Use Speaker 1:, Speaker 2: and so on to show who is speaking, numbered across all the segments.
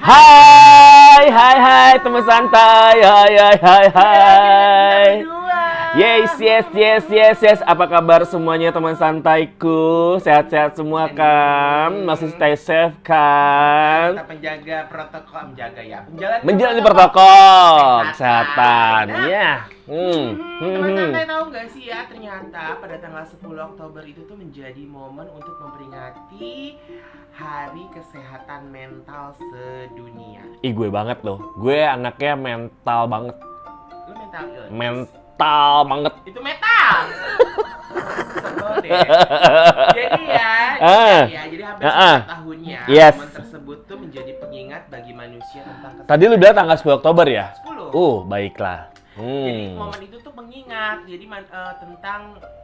Speaker 1: Hai, hai, hai teman santai. Hai, hai, hai, hai. Yes, yes, yes, yes, yes. Apa kabar semuanya teman santaiku? Sehat-sehat semua kan? Masih stay safe kan?
Speaker 2: Kita penjaga protokol, menjaga ya. Menjalani,
Speaker 1: Menjalani protokol kesehatan. Hmm.
Speaker 2: Hmm,
Speaker 1: Hmm,
Speaker 2: teman
Speaker 1: hmm.
Speaker 2: santai tahu nggak sih ya ternyata pada tanggal 10 Oktober itu tuh menjadi momen untuk memperingati Hari Kesehatan Mental Sedunia.
Speaker 1: Ih, gue banget loh. Gue anaknya mental banget.
Speaker 2: Lu mental illness?
Speaker 1: Mental banget.
Speaker 2: itu metal. Jadi ya,
Speaker 1: Ah.
Speaker 2: ya, jadi hampir
Speaker 1: Ah, ah.
Speaker 2: tahunnya
Speaker 1: Yes.
Speaker 2: momen tersebut tuh menjadi pengingat bagi manusia tentang.
Speaker 1: Tadi lu bilang tanggal 10 Oktober ya?
Speaker 2: 10.
Speaker 1: Oh, baiklah.
Speaker 2: Jadi
Speaker 1: Hmm.
Speaker 2: momen itu tuh mengingat jadi man- eh, tentang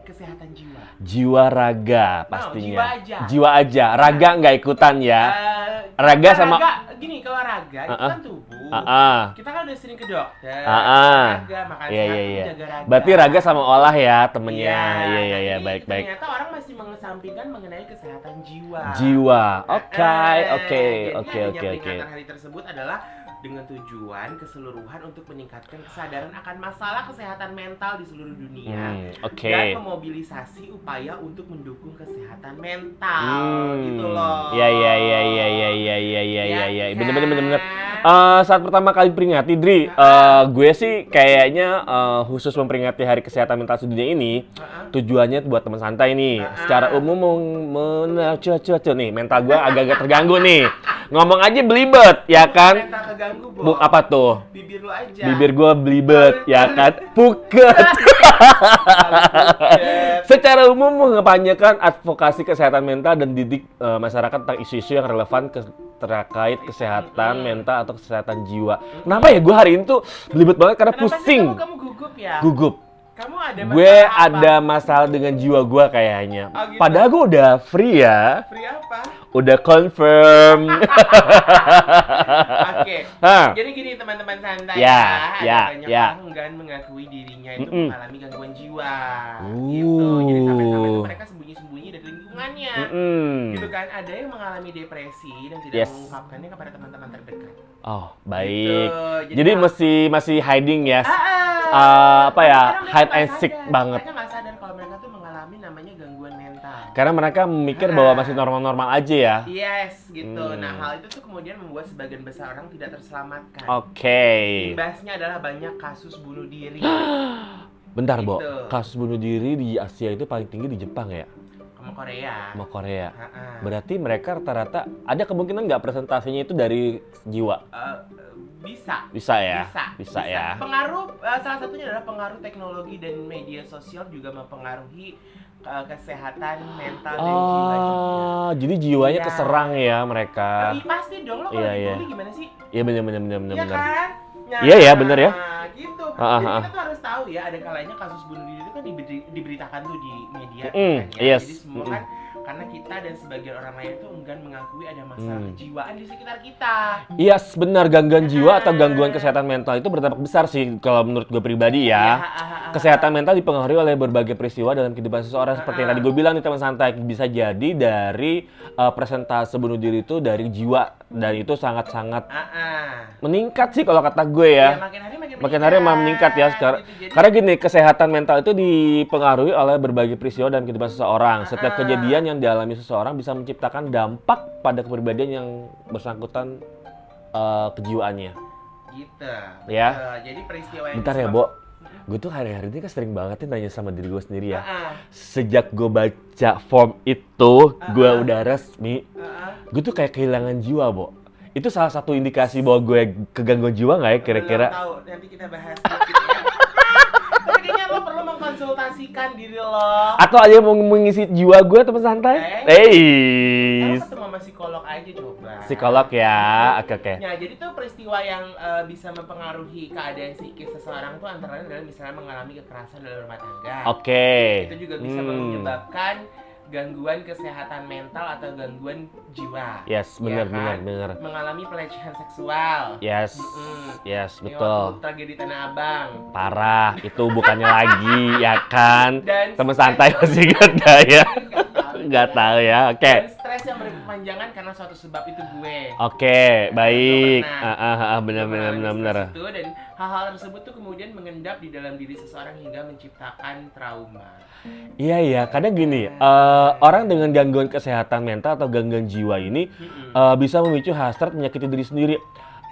Speaker 2: kesehatan jiwa.
Speaker 1: Jiwa raga
Speaker 2: No,
Speaker 1: pastinya.
Speaker 2: jiwa aja.
Speaker 1: Jiwa aja. Raga nggak ikutan ya.
Speaker 2: Eh,
Speaker 1: Raga sama-
Speaker 2: raga, gini kalau raga itu
Speaker 1: Ah, ah.
Speaker 2: kan tubuh.
Speaker 1: Ah, ah.
Speaker 2: Kita kan udah sering ke dokter.
Speaker 1: Ah, ah.
Speaker 2: Raga makan
Speaker 1: Iya,
Speaker 2: sehat
Speaker 1: iya,
Speaker 2: tuh
Speaker 1: iya.
Speaker 2: jaga raga.
Speaker 1: Berarti raga sama olah ya temennya. Iya, iya,
Speaker 2: nah,
Speaker 1: iya, baik, baik.
Speaker 2: Ternyata orang masih mengesampingkan mengenai kesehatan jiwa.
Speaker 1: Jiwa. Oke, oke,
Speaker 2: jadi
Speaker 1: oke,
Speaker 2: adanya
Speaker 1: oke, oke.
Speaker 2: peringatan hari tersebut adalah dengan tujuan keseluruhan untuk meningkatkan kesadaran akan masalah kesehatan mental di seluruh dunia
Speaker 1: Hmm, oke.
Speaker 2: dan memobilisasi upaya untuk mendukung kesehatan mental
Speaker 1: Hmm.
Speaker 2: gitu loh.
Speaker 1: Iya, iya, iya, iya, iya, iya, iya, iya, iya, iya. Bener, bener, bener, bener.
Speaker 2: kan?
Speaker 1: Eh, saat pertama kali peringati, Dri, eh, gue sih kayaknya eh, khusus memperingati Hari Kesehatan Mental Sedunia ini, tujuannya buat teman santai nih. Secara umum mau mencuacu nih, mental gue agak-agak terganggu nih. Ngomong aja belibet, ya kan?
Speaker 2: Mental Bo.
Speaker 1: Buk apa tuh?
Speaker 2: Bibir lu aja.
Speaker 1: Bibir gue belibet, ya kan? Puket. Secara umum mengepanyakan advokasi kesehatan mental dan didik eh, masyarakat tentang isu-isu yang relevan ke, terkait kesehatan mental atau kesehatan jiwa. Kenapa ya gue hari ini tuh belibet banget karena
Speaker 2: Kenapa sih
Speaker 1: pusing,
Speaker 2: Kamu, kamu gugup ya?
Speaker 1: gugup.
Speaker 2: Kamu ada
Speaker 1: Gue
Speaker 2: masalah apa?
Speaker 1: ada masalah dengan jiwa gue kayaknya.
Speaker 2: Oh, gitu.
Speaker 1: Padahal gue udah free ya,
Speaker 2: Free apa?
Speaker 1: udah confirm.
Speaker 2: Oke.
Speaker 1: Hah.
Speaker 2: Jadi gini teman-teman santai
Speaker 1: Ya,
Speaker 2: ada
Speaker 1: ya,
Speaker 2: banyak
Speaker 1: ya.
Speaker 2: orang enggan mengakui dirinya itu
Speaker 1: Mm-mm.
Speaker 2: mengalami gangguan jiwa. Gitu. Jadi sampai-sampai itu mereka sembunyi-sembunyi dari lingkungannya.
Speaker 1: Mm-mm.
Speaker 2: Gitu kan ada yang mengalami depresi dan tidak
Speaker 1: Yes.
Speaker 2: mengungkapkannya kepada teman-teman terdekat.
Speaker 1: Oh baik.
Speaker 2: Gitu.
Speaker 1: Jadi
Speaker 2: ah,
Speaker 1: masih masih hiding ya.
Speaker 2: ah, ah.
Speaker 1: Ah, apa ya, hide and seek banget.
Speaker 2: Mereka nggak sadar kalau mereka tuh mengalami namanya gangguan mental.
Speaker 1: Karena mereka memikir
Speaker 2: Ah.
Speaker 1: bahwa masih normal-normal aja ya.
Speaker 2: Yes, gitu.
Speaker 1: Hmm.
Speaker 2: Nah, hal itu tuh kemudian membuat sebagian besar orang tidak terselamatkan.
Speaker 1: Oke.
Speaker 2: Imbasnya adalah banyak kasus bunuh diri.
Speaker 1: Bentar, Bo.
Speaker 2: Gitu.
Speaker 1: Kasus bunuh diri di Asia itu paling tinggi di Jepang ya?
Speaker 2: Korea.
Speaker 1: Sama Korea.
Speaker 2: Ha-ha.
Speaker 1: Berarti mereka rata-rata ada kemungkinan nggak presentasinya itu dari jiwa?
Speaker 2: Eh, bisa.
Speaker 1: Bisa ya?
Speaker 2: Bisa,
Speaker 1: Bisa ya?
Speaker 2: Pengaruh eh, salah satunya adalah pengaruh teknologi dan media sosial juga mempengaruhi eh, kesehatan mental dan jiwa juga.
Speaker 1: Ah, jadi jiwanya
Speaker 2: Iya.
Speaker 1: keserang ya mereka.
Speaker 2: Tapi pasti dong lo kalau
Speaker 1: Iya, iya.
Speaker 2: gimana sih?
Speaker 1: Iya benar benar benar benar
Speaker 2: Iya kan? Nah,
Speaker 1: Iya, ya, bener ya.
Speaker 2: gitu.
Speaker 1: Ah, ah,
Speaker 2: Jadi
Speaker 1: ah.
Speaker 2: kita tuh harus tahu ya, ada kalanya kasus bunuh diri itu kan diberi- diberitakan tuh di media.
Speaker 1: Mm,
Speaker 2: kan, ya.
Speaker 1: yes.
Speaker 2: Jadi semua
Speaker 1: Mm.
Speaker 2: kan karena kita dan sebagian orang lain itu enggan mengakui ada masalah
Speaker 1: Mm.
Speaker 2: kejiwaan di sekitar kita.
Speaker 1: Yes, benar gangguan jiwa atau
Speaker 2: Ah.
Speaker 1: gangguan kesehatan mental itu berdampak besar sih kalau menurut gue pribadi
Speaker 2: Iya,
Speaker 1: ya.
Speaker 2: ah, ah,
Speaker 1: Kesehatan mental dipengaruhi oleh berbagai peristiwa dalam kehidupan seseorang seperti yang tadi gue bilang nih teman santai bisa jadi dari uh, presentase bunuh diri itu dari jiwa dan itu sangat-sangat meningkat sih kalau kata gue
Speaker 2: Iya,
Speaker 1: ya.
Speaker 2: makin hari makin
Speaker 1: Makin hari emang meningkat ya sekarang.
Speaker 2: Gitu,
Speaker 1: Karena gini, kesehatan mental itu dipengaruhi oleh berbagai peristiwa dan kehidupan seseorang. Setiap
Speaker 2: Ah.
Speaker 1: kejadian yang dialami seseorang bisa menciptakan dampak pada kepribadian yang bersangkutan uh, kejiwaannya.
Speaker 2: gitu.
Speaker 1: Ya.
Speaker 2: Betul. Jadi peristiwa yang
Speaker 1: Bentar ya, Bo. Gue tuh hari-hari ini kan sering banget nih nanya sama diri gue sendiri ya.
Speaker 2: Ah, ah,
Speaker 1: Sejak gue baca form itu, gue
Speaker 2: Ah.
Speaker 1: udah resmi.
Speaker 2: ah, ah.
Speaker 1: Gue tuh kayak kehilangan jiwa, Bo. Itu salah satu indikasi bahwa gue kegangguan jiwa nggak ya kira-kira?
Speaker 2: Belum tahu, nanti kita bahas ya. Tapi kayaknya lo perlu mengkonsultasikan diri lo.
Speaker 1: Atau aja mau mengisi jiwa gue teman santai?
Speaker 2: Eh.
Speaker 1: Eh,
Speaker 2: ketemu sama psikolog aja coba.
Speaker 1: psikolog ya, oke oke.
Speaker 2: Ya, jadi tuh peristiwa yang eh, bisa mempengaruhi keadaan psikis seseorang tuh antara lain adalah misalnya mengalami kekerasan dalam rumah tangga.
Speaker 1: Oke.
Speaker 2: Itu juga bisa
Speaker 1: Hmm.
Speaker 2: menyebabkan gangguan kesehatan mental atau gangguan jiwa.
Speaker 1: Yes,
Speaker 2: Ya
Speaker 1: benar
Speaker 2: kan?
Speaker 1: benar benar.
Speaker 2: Mengalami pelecehan seksual.
Speaker 1: Yes,
Speaker 2: Mm-mm.
Speaker 1: yes
Speaker 2: Ini
Speaker 1: betul.
Speaker 2: tragedi Tanah Abang.
Speaker 1: Parah, itu bukannya lagi ya kan?
Speaker 2: Dan
Speaker 1: Teman santai masih gak ada ya?
Speaker 2: Nggak tahu.
Speaker 1: Ya, oke.
Speaker 2: Dan berkepanjangan karena suatu sebab itu gue.
Speaker 1: Oke, baik.
Speaker 2: pernah.
Speaker 1: Ah, ah, ah, benar benar benar benar.
Speaker 2: itu dan hal-hal tersebut tuh kemudian mengendap di dalam diri seseorang hingga menciptakan trauma.
Speaker 1: Iya iya, kadang gini, eh, orang dengan gangguan kesehatan mental atau gangguan jiwa ini eh, bisa memicu hasrat menyakiti diri sendiri.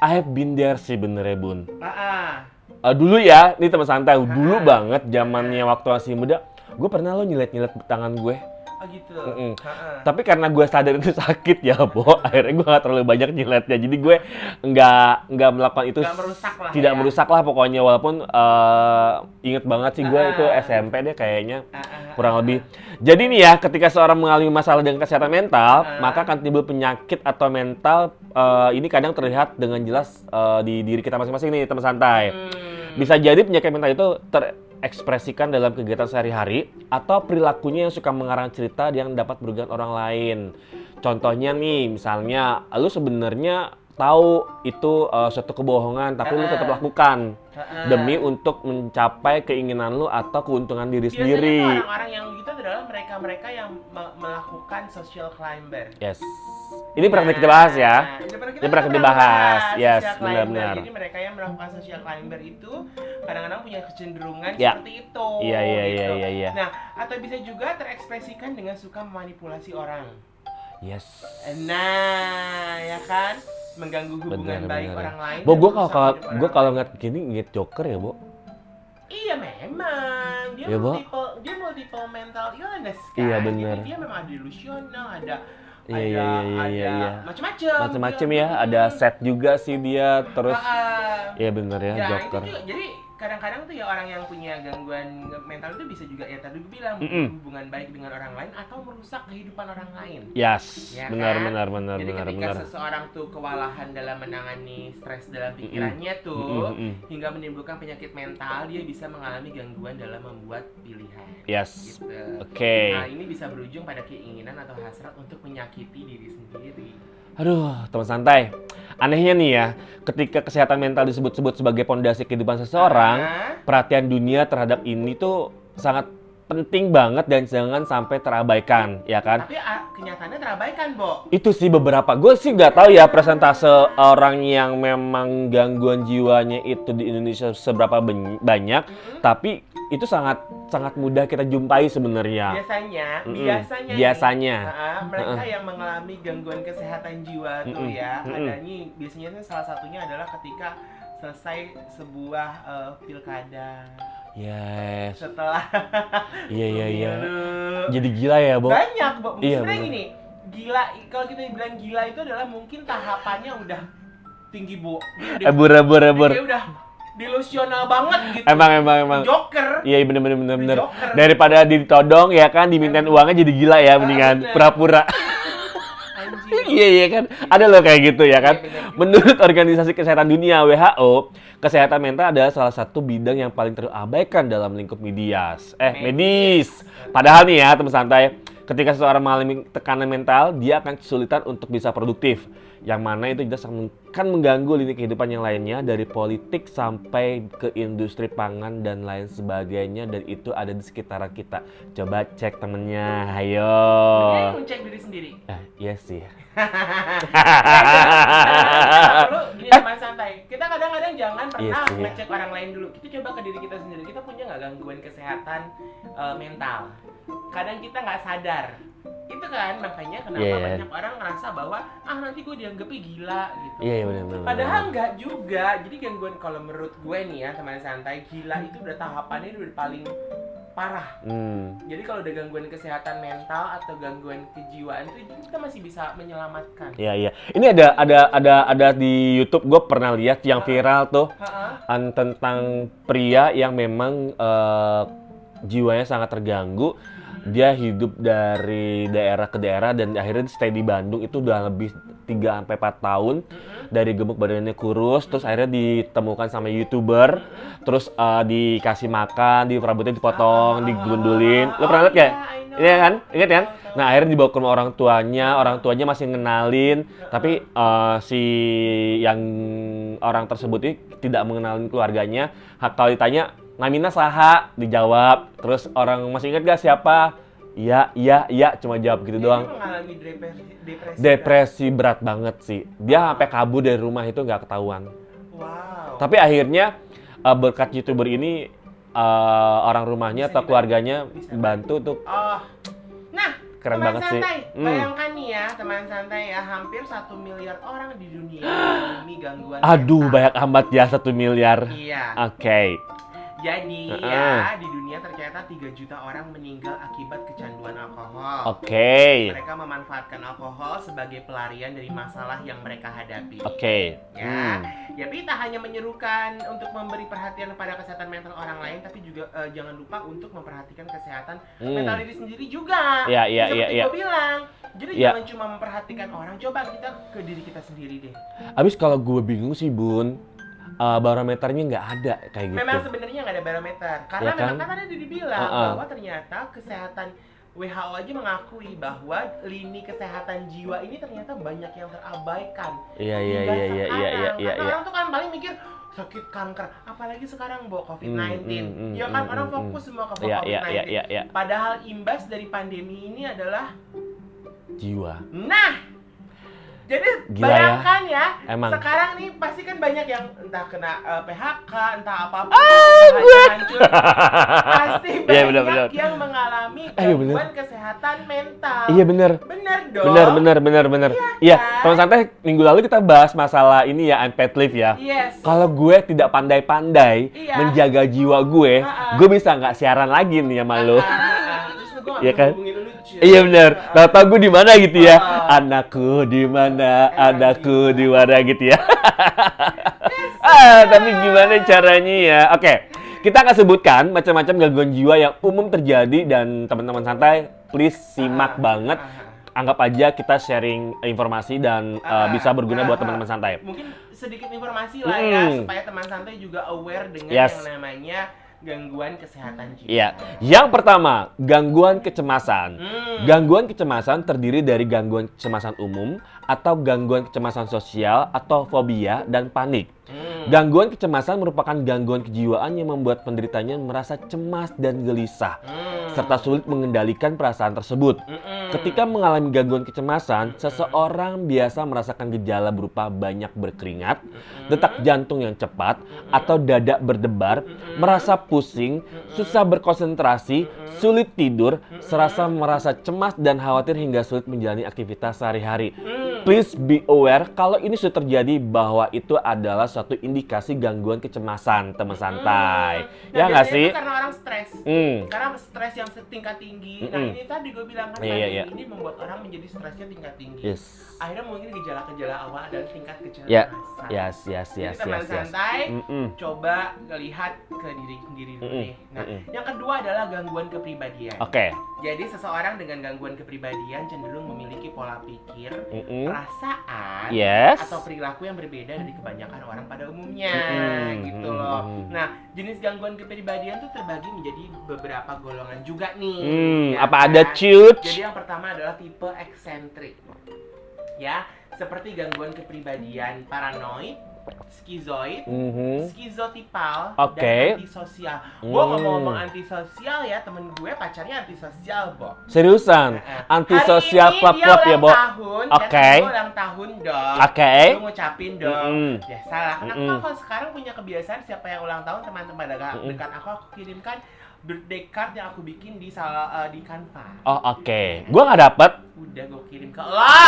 Speaker 1: I have been there sih benernya bun.
Speaker 2: Ah,
Speaker 1: Eh, dulu ya, ini teman santai, dulu
Speaker 2: Ah.
Speaker 1: banget zamannya waktu masih muda, gue pernah lo nyilet-nyilet tangan gue.
Speaker 2: Oh gitu.
Speaker 1: Mm-mm.
Speaker 2: Ah, ah.
Speaker 1: Tapi karena gue sadar itu sakit ya, Bo, akhirnya gue gak terlalu banyak nyiletnya. Jadi gue nggak nggak melakukan itu
Speaker 2: Nggak merusak lah
Speaker 1: tidak
Speaker 2: ya.
Speaker 1: merusak lah pokoknya walaupun eh, inget banget sih gue
Speaker 2: Ah.
Speaker 1: itu SMP deh kayaknya kurang lebih. Jadi nih ya, ketika seorang mengalami masalah dengan kesehatan mental, maka akan timbul penyakit atau mental eh, ini kadang terlihat dengan jelas eh, di diri kita masing-masing nih, teman santai.
Speaker 2: Hmm.
Speaker 1: Bisa jadi penyakit mental itu terekspresikan dalam kegiatan sehari-hari atau perilakunya yang suka mengarang cerita yang dapat merugikan orang lain. Contohnya nih, misalnya lu sebenarnya tahu itu eh, suatu kebohongan tapi lu tetap lakukan
Speaker 2: ah.
Speaker 1: demi untuk mencapai keinginan lu atau keuntungan diri
Speaker 2: Biasanya
Speaker 1: sendiri.
Speaker 2: orang-orang yang gitu adalah mereka-mereka yang me- melakukan social climber.
Speaker 1: Yes. Ini pernah kita bahas ya.
Speaker 2: Nah, Ini pernah kita,
Speaker 1: Ini pernah kita
Speaker 2: pernah
Speaker 1: bahas. Yes, benar-benar.
Speaker 2: Jadi mereka yang melakukan social climber itu kadang-kadang punya kecenderungan
Speaker 1: Ya.
Speaker 2: seperti itu.
Speaker 1: Iya iya
Speaker 2: gitu.
Speaker 1: iya iya iya.
Speaker 2: Nah, atau bisa juga terekspresikan dengan suka memanipulasi orang.
Speaker 1: Yes.
Speaker 2: Nah, ya kan? Mengganggu hubungan
Speaker 1: Benar,
Speaker 2: baik
Speaker 1: benar.
Speaker 2: orang lain.
Speaker 1: Bo, gue kalau gue kalau ngeliat gini ngeliat Joker ya, Bo.
Speaker 2: Iya memang dia
Speaker 1: Ya, Bo.
Speaker 2: multiple dia multiple mental illness kan.
Speaker 1: Iya, bener.
Speaker 2: Jadi dia memang ada delusional, ada
Speaker 1: Iya,
Speaker 2: ada
Speaker 1: iya, iya, iya,
Speaker 2: ada
Speaker 1: iya.
Speaker 2: macam-macam.
Speaker 1: Macem-macem
Speaker 2: dia.
Speaker 1: ya, ada
Speaker 2: Hmm.
Speaker 1: set juga sih dia terus. Iya bener ya,
Speaker 2: Ya,
Speaker 1: Joker.
Speaker 2: itu. Jadi kadang-kadang tuh ya orang yang punya gangguan mental itu bisa juga ya tadi gue bilang
Speaker 1: Mm-mm.
Speaker 2: hubungan baik dengan orang lain atau merusak kehidupan orang lain.
Speaker 1: Yes,
Speaker 2: Ya
Speaker 1: benar
Speaker 2: kan?
Speaker 1: benar benar
Speaker 2: Jadi
Speaker 1: benar
Speaker 2: ketika
Speaker 1: benar.
Speaker 2: seseorang tuh kewalahan dalam menangani stres dalam pikirannya tuh
Speaker 1: Mm-mm, mm-mm.
Speaker 2: hingga menimbulkan penyakit mental, dia bisa mengalami gangguan dalam membuat pilihan.
Speaker 1: Yes.
Speaker 2: Gitu.
Speaker 1: Oke.
Speaker 2: Nah, ini bisa berujung pada keinginan atau hasrat untuk menyakiti diri sendiri.
Speaker 1: Aduh, teman santai. Anehnya nih ya, ketika kesehatan mental disebut-sebut sebagai pondasi kehidupan seseorang, perhatian dunia terhadap ini tuh sangat penting banget dan jangan sampai terabaikan, ya kan?
Speaker 2: tapi ah, kenyataannya terabaikan, Bo.
Speaker 1: Itu sih beberapa. Gue sih nggak tahu ya presentase orang yang memang gangguan jiwanya itu di Indonesia seberapa banyak,
Speaker 2: Mm-mm.
Speaker 1: tapi itu sangat sangat mudah kita jumpai sebenarnya.
Speaker 2: Biasanya,
Speaker 1: Mm-mm.
Speaker 2: biasanya, nih,
Speaker 1: Biasanya.
Speaker 2: ah, mereka yang mengalami gangguan kesehatan jiwa tuh ya,
Speaker 1: Mm-mm.
Speaker 2: adanya biasanya tuh salah satunya adalah ketika selesai sebuah eh, pilkada
Speaker 1: Yes.
Speaker 2: setelah
Speaker 1: Iya iya iya. Jadi gila ya, Bo.
Speaker 2: banyak Bo.
Speaker 1: Iya,
Speaker 2: sebenarnya gini gila kalau kita bilang gila itu adalah mungkin tahapannya udah tinggi bu dia udah,
Speaker 1: Ebur ebur ebur.
Speaker 2: dia udah delusional banget gitu
Speaker 1: Emang emang emang.
Speaker 2: joker
Speaker 1: Iya bener bener bener bener.
Speaker 2: Joker.
Speaker 1: Daripada ditodong ya kan dimintain uangnya jadi gila ya mendingan
Speaker 2: bener.
Speaker 1: pura-pura. Iya iya kan. Ada loh kayak gitu ya kan.
Speaker 2: Iya, bener.
Speaker 1: Menurut Organisasi Kesehatan Dunia WHO, kesehatan mental adalah salah satu bidang yang paling terabaikan dalam lingkup medias. Eh, medis. Padahal nih ya, teman santai, ketika seseorang mengalami tekanan mental, dia akan kesulitan untuk bisa produktif. Yang mana itu jelas akan mengganggu lini kehidupan yang lainnya dari politik sampai ke industri pangan dan lain sebagainya dan itu ada di sekitaran kita. Coba cek temennya, ayo.
Speaker 2: Mendingan ngecek diri sendiri
Speaker 1: Eh, iya sih.
Speaker 2: Perlu gini teman santai. Kita kadang-kadang jangan
Speaker 1: Iya
Speaker 2: pernah
Speaker 1: ya.
Speaker 2: ngecek orang lain dulu. Kita coba ke diri kita sendiri. Kita punya nggak gangguan kesehatan eh, mental? Kadang kita nggak sadar. Itu kan makanya kenapa
Speaker 1: Iya, iya.
Speaker 2: banyak orang ngerasa bahwa ah nanti gue dianggapnya gila gitu.
Speaker 1: Iya, iya benar benar.
Speaker 2: Padahal nggak juga. Jadi gangguan kalau menurut gue nih ya teman santai, gila itu udah tahapannya udah paling parah.
Speaker 1: Hmm.
Speaker 2: Jadi kalau ada gangguan kesehatan mental atau gangguan kejiwaan itu kita masih bisa menyelamatkan.
Speaker 1: Iya iya. Ini ada ada ada ada di YouTube gue pernah lihat yang viral tuh
Speaker 2: Ha-ha.
Speaker 1: an tentang pria yang memang eh, jiwanya sangat terganggu. Dia hidup dari daerah ke daerah dan akhirnya stay di Bandung itu udah lebih 3 sampai 4 tahun. Dari gemuk badannya kurus, terus akhirnya ditemukan sama YouTuber, terus eh, dikasih makan, di rambutnya dipotong, digundulin. Lo pernah lihat ya? Iya kan? Ingat kan? Nah, akhirnya dibawa ke rumah orang tuanya, orang tuanya masih ngenalin, tapi eh, si yang orang tersebut ini tidak mengenalin keluarganya. Kalau ditanya, namina saha, dijawab. Terus orang masih ingat gak siapa? iya iya iya cuma jawab gitu
Speaker 2: Dia
Speaker 1: doang
Speaker 2: mengalami depresi, depresi.
Speaker 1: depresi berat banget sih dia sampai kabur dari rumah itu nggak ketahuan
Speaker 2: Wow.
Speaker 1: tapi akhirnya eh, berkat youtuber ini eh, orang rumahnya
Speaker 2: Bisa
Speaker 1: atau keluarganya
Speaker 2: Bisa
Speaker 1: bantu untuk
Speaker 2: Oh. Nah,
Speaker 1: Keren
Speaker 2: teman
Speaker 1: banget sih.
Speaker 2: santai.
Speaker 1: Hmm.
Speaker 2: Bayangkan nih ya, teman santai ya, hampir satu miliar orang di dunia mengalami gangguan.
Speaker 1: aduh
Speaker 2: mental.
Speaker 1: banyak amat ya satu miliar
Speaker 2: Iya.
Speaker 1: oke
Speaker 2: Jadi
Speaker 1: Heeh.
Speaker 2: ya, di dunia ternyata 3 juta orang meninggal akibat kecanduan alkohol.
Speaker 1: oke
Speaker 2: Mereka memanfaatkan alkohol sebagai pelarian dari masalah yang mereka hadapi.
Speaker 1: oke
Speaker 2: Ya,
Speaker 1: Hmm.
Speaker 2: ya tapi tak hanya menyerukan untuk memberi perhatian pada kesehatan mental orang lain, tapi juga eh, jangan lupa untuk memperhatikan kesehatan
Speaker 1: Hmm.
Speaker 2: mental diri sendiri juga.
Speaker 1: Iya, iya,
Speaker 2: Seperti
Speaker 1: iya, iya.
Speaker 2: gua bilang. Jadi
Speaker 1: Iya.
Speaker 2: jangan cuma memperhatikan orang, coba kita ke diri kita sendiri deh.
Speaker 1: Abis kalau gue bingung sih bun, eh, barometernya nggak ada kayak gitu.
Speaker 2: Memang sebenarnya nggak ada barometer, karena
Speaker 1: Iya kan?
Speaker 2: memang kan tadi dibilang
Speaker 1: Uh-uh.
Speaker 2: bahwa ternyata kesehatan WHO aja mengakui bahwa lini kesehatan jiwa ini ternyata banyak yang terabaikan.
Speaker 1: Iya iya iya iya iya iya iya.
Speaker 2: Karena
Speaker 1: iya.
Speaker 2: orang tuh kan paling mikir sakit kanker, apalagi sekarang bawa COVID-19.
Speaker 1: Hmm, hmm, hmm,
Speaker 2: ya kan
Speaker 1: hmm,
Speaker 2: orang
Speaker 1: hmm,
Speaker 2: fokus semua ke
Speaker 1: Iya
Speaker 2: COVID-19.
Speaker 1: iya iya iya iya.
Speaker 2: Padahal imbas dari pandemi ini adalah
Speaker 1: Jiwa.
Speaker 2: nah jadi
Speaker 1: Gila ya.
Speaker 2: bayangkan ya,
Speaker 1: Emang.
Speaker 2: sekarang nih pasti kan banyak yang entah kena eh, PHK, entah apa pun,
Speaker 1: Ah,
Speaker 2: usahanya hancur. pasti banyak
Speaker 1: Iya, benar, benar.
Speaker 2: yang mengalami
Speaker 1: Eh, iya, benar.
Speaker 2: gangguan kesehatan mental.
Speaker 1: Iya bener.
Speaker 2: Bener dong.
Speaker 1: Bener bener bener bener. Iya,
Speaker 2: kan?
Speaker 1: teman santai minggu lalu kita bahas masalah ini ya unpaid leave ya.
Speaker 2: Yes.
Speaker 1: Kalau gue tidak pandai-pandai
Speaker 2: Iya.
Speaker 1: menjaga jiwa gue,
Speaker 2: Ha-ha.
Speaker 1: gue bisa nggak siaran lagi nih sama lo.
Speaker 2: Ah, ah, ah. Terus gue nggak
Speaker 1: Iya kan? Iya bener.
Speaker 2: Ah,
Speaker 1: Tahu gue di mana gitu ya.
Speaker 2: Ah.
Speaker 1: Anakku di mana? Anakku di mana gitu ya. ah, tapi gimana caranya ya? Oke. Kita akan sebutkan macam-macam gangguan jiwa yang umum terjadi dan teman-teman santai please simak
Speaker 2: Ah,
Speaker 1: banget. Anggap aja kita sharing informasi dan uh, bisa berguna buat teman-teman santai.
Speaker 2: Mungkin sedikit informasi lah ya
Speaker 1: Hmm.
Speaker 2: supaya teman santai juga aware dengan
Speaker 1: Yes.
Speaker 2: yang namanya gangguan kesehatan jiwa.
Speaker 1: Iya. Yang pertama, gangguan kecemasan.
Speaker 2: Hmm.
Speaker 1: Gangguan kecemasan terdiri dari gangguan kecemasan umum atau gangguan kecemasan sosial atau fobia dan panik.
Speaker 2: Hmm.
Speaker 1: Gangguan kecemasan merupakan gangguan kejiwaan yang membuat penderitanya merasa cemas dan gelisah
Speaker 2: Hmm.
Speaker 1: serta sulit mengendalikan perasaan tersebut.
Speaker 2: Mm-mm.
Speaker 1: Ketika mengalami gangguan kecemasan, seseorang biasa merasakan gejala berupa banyak berkeringat,
Speaker 2: Mm-mm.
Speaker 1: detak jantung yang cepat,
Speaker 2: Mm-mm.
Speaker 1: atau dada berdebar, merasa pusing, susah berkonsentrasi, sulit tidur, serasa merasa cemas dan khawatir hingga sulit menjalani aktivitas sehari-hari.
Speaker 2: Hmm.
Speaker 1: Please be aware kalau ini sudah terjadi bahwa itu adalah suatu indikasi gangguan kecemasan, teman santai.
Speaker 2: Hmm.
Speaker 1: Ya
Speaker 2: Nah,
Speaker 1: nggak
Speaker 2: biasanya
Speaker 1: sih?
Speaker 2: karena orang stres.
Speaker 1: Hmm.
Speaker 2: Karena stres yang tingkat tinggi. Nah
Speaker 1: Mm-mm.
Speaker 2: ini tadi gue bilang kan
Speaker 1: iya,
Speaker 2: pandemi
Speaker 1: iya.
Speaker 2: ini membuat orang menjadi stresnya tingkat tinggi.
Speaker 1: Yes.
Speaker 2: Akhirnya mungkin gejala-gejala awal adalah tingkat kecemasan.
Speaker 1: Ya. Yes, yes,
Speaker 2: Jadi
Speaker 1: yes,
Speaker 2: teman
Speaker 1: yes, yes.
Speaker 2: santai,
Speaker 1: Mm-mm.
Speaker 2: coba lihat ke diri sendiri dulu
Speaker 1: Mm-mm,
Speaker 2: nih. Nah,
Speaker 1: mm-mm.
Speaker 2: yang kedua adalah gangguan kepribadian.
Speaker 1: Oke.
Speaker 2: Jadi seseorang dengan gangguan kepribadian cenderung memiliki pola pikir,
Speaker 1: Mm-mm.
Speaker 2: Perasaan,
Speaker 1: Yes.
Speaker 2: atau perilaku yang berbeda dari kebanyakan orang pada umumnya,
Speaker 1: Mm-mm,
Speaker 2: gitu loh. Nah, jenis gangguan kepribadian tuh terbagi menjadi beberapa golongan juga nih.
Speaker 1: Hmm,
Speaker 2: ya
Speaker 1: apa
Speaker 2: kan?
Speaker 1: ada cut?
Speaker 2: Jadi yang pertama adalah tipe eksentrik. Ya, seperti gangguan kepribadian paranoid, skizoid,
Speaker 1: Mhm.
Speaker 2: skizotipal,
Speaker 1: Oke.
Speaker 2: dan antisosial. Gue
Speaker 1: Hmm.
Speaker 2: ngomong-ngomong antisosial ya, temen gue pacarnya antisosial, Bo.
Speaker 1: Seriusan? Antisosial
Speaker 2: Hari ini
Speaker 1: klub-klub
Speaker 2: dia
Speaker 1: ya,
Speaker 2: ulang
Speaker 1: Bo?
Speaker 2: tahun,
Speaker 1: Oke.
Speaker 2: kan gue ulang tahun dong.
Speaker 1: Oke.
Speaker 2: Lu ngucapin dong.
Speaker 1: Mm-mm.
Speaker 2: Ya salah. Karena
Speaker 1: Mm-mm.
Speaker 2: aku kalau sekarang punya kebiasaan siapa yang ulang tahun teman-teman dekat,
Speaker 1: Mm-mm.
Speaker 2: dekat aku aku kirimkan birthday card yang aku bikin di salah eh, di Canva.
Speaker 1: Oh, oke. Gua nggak dapet.
Speaker 2: Udah gue kirim ke lo.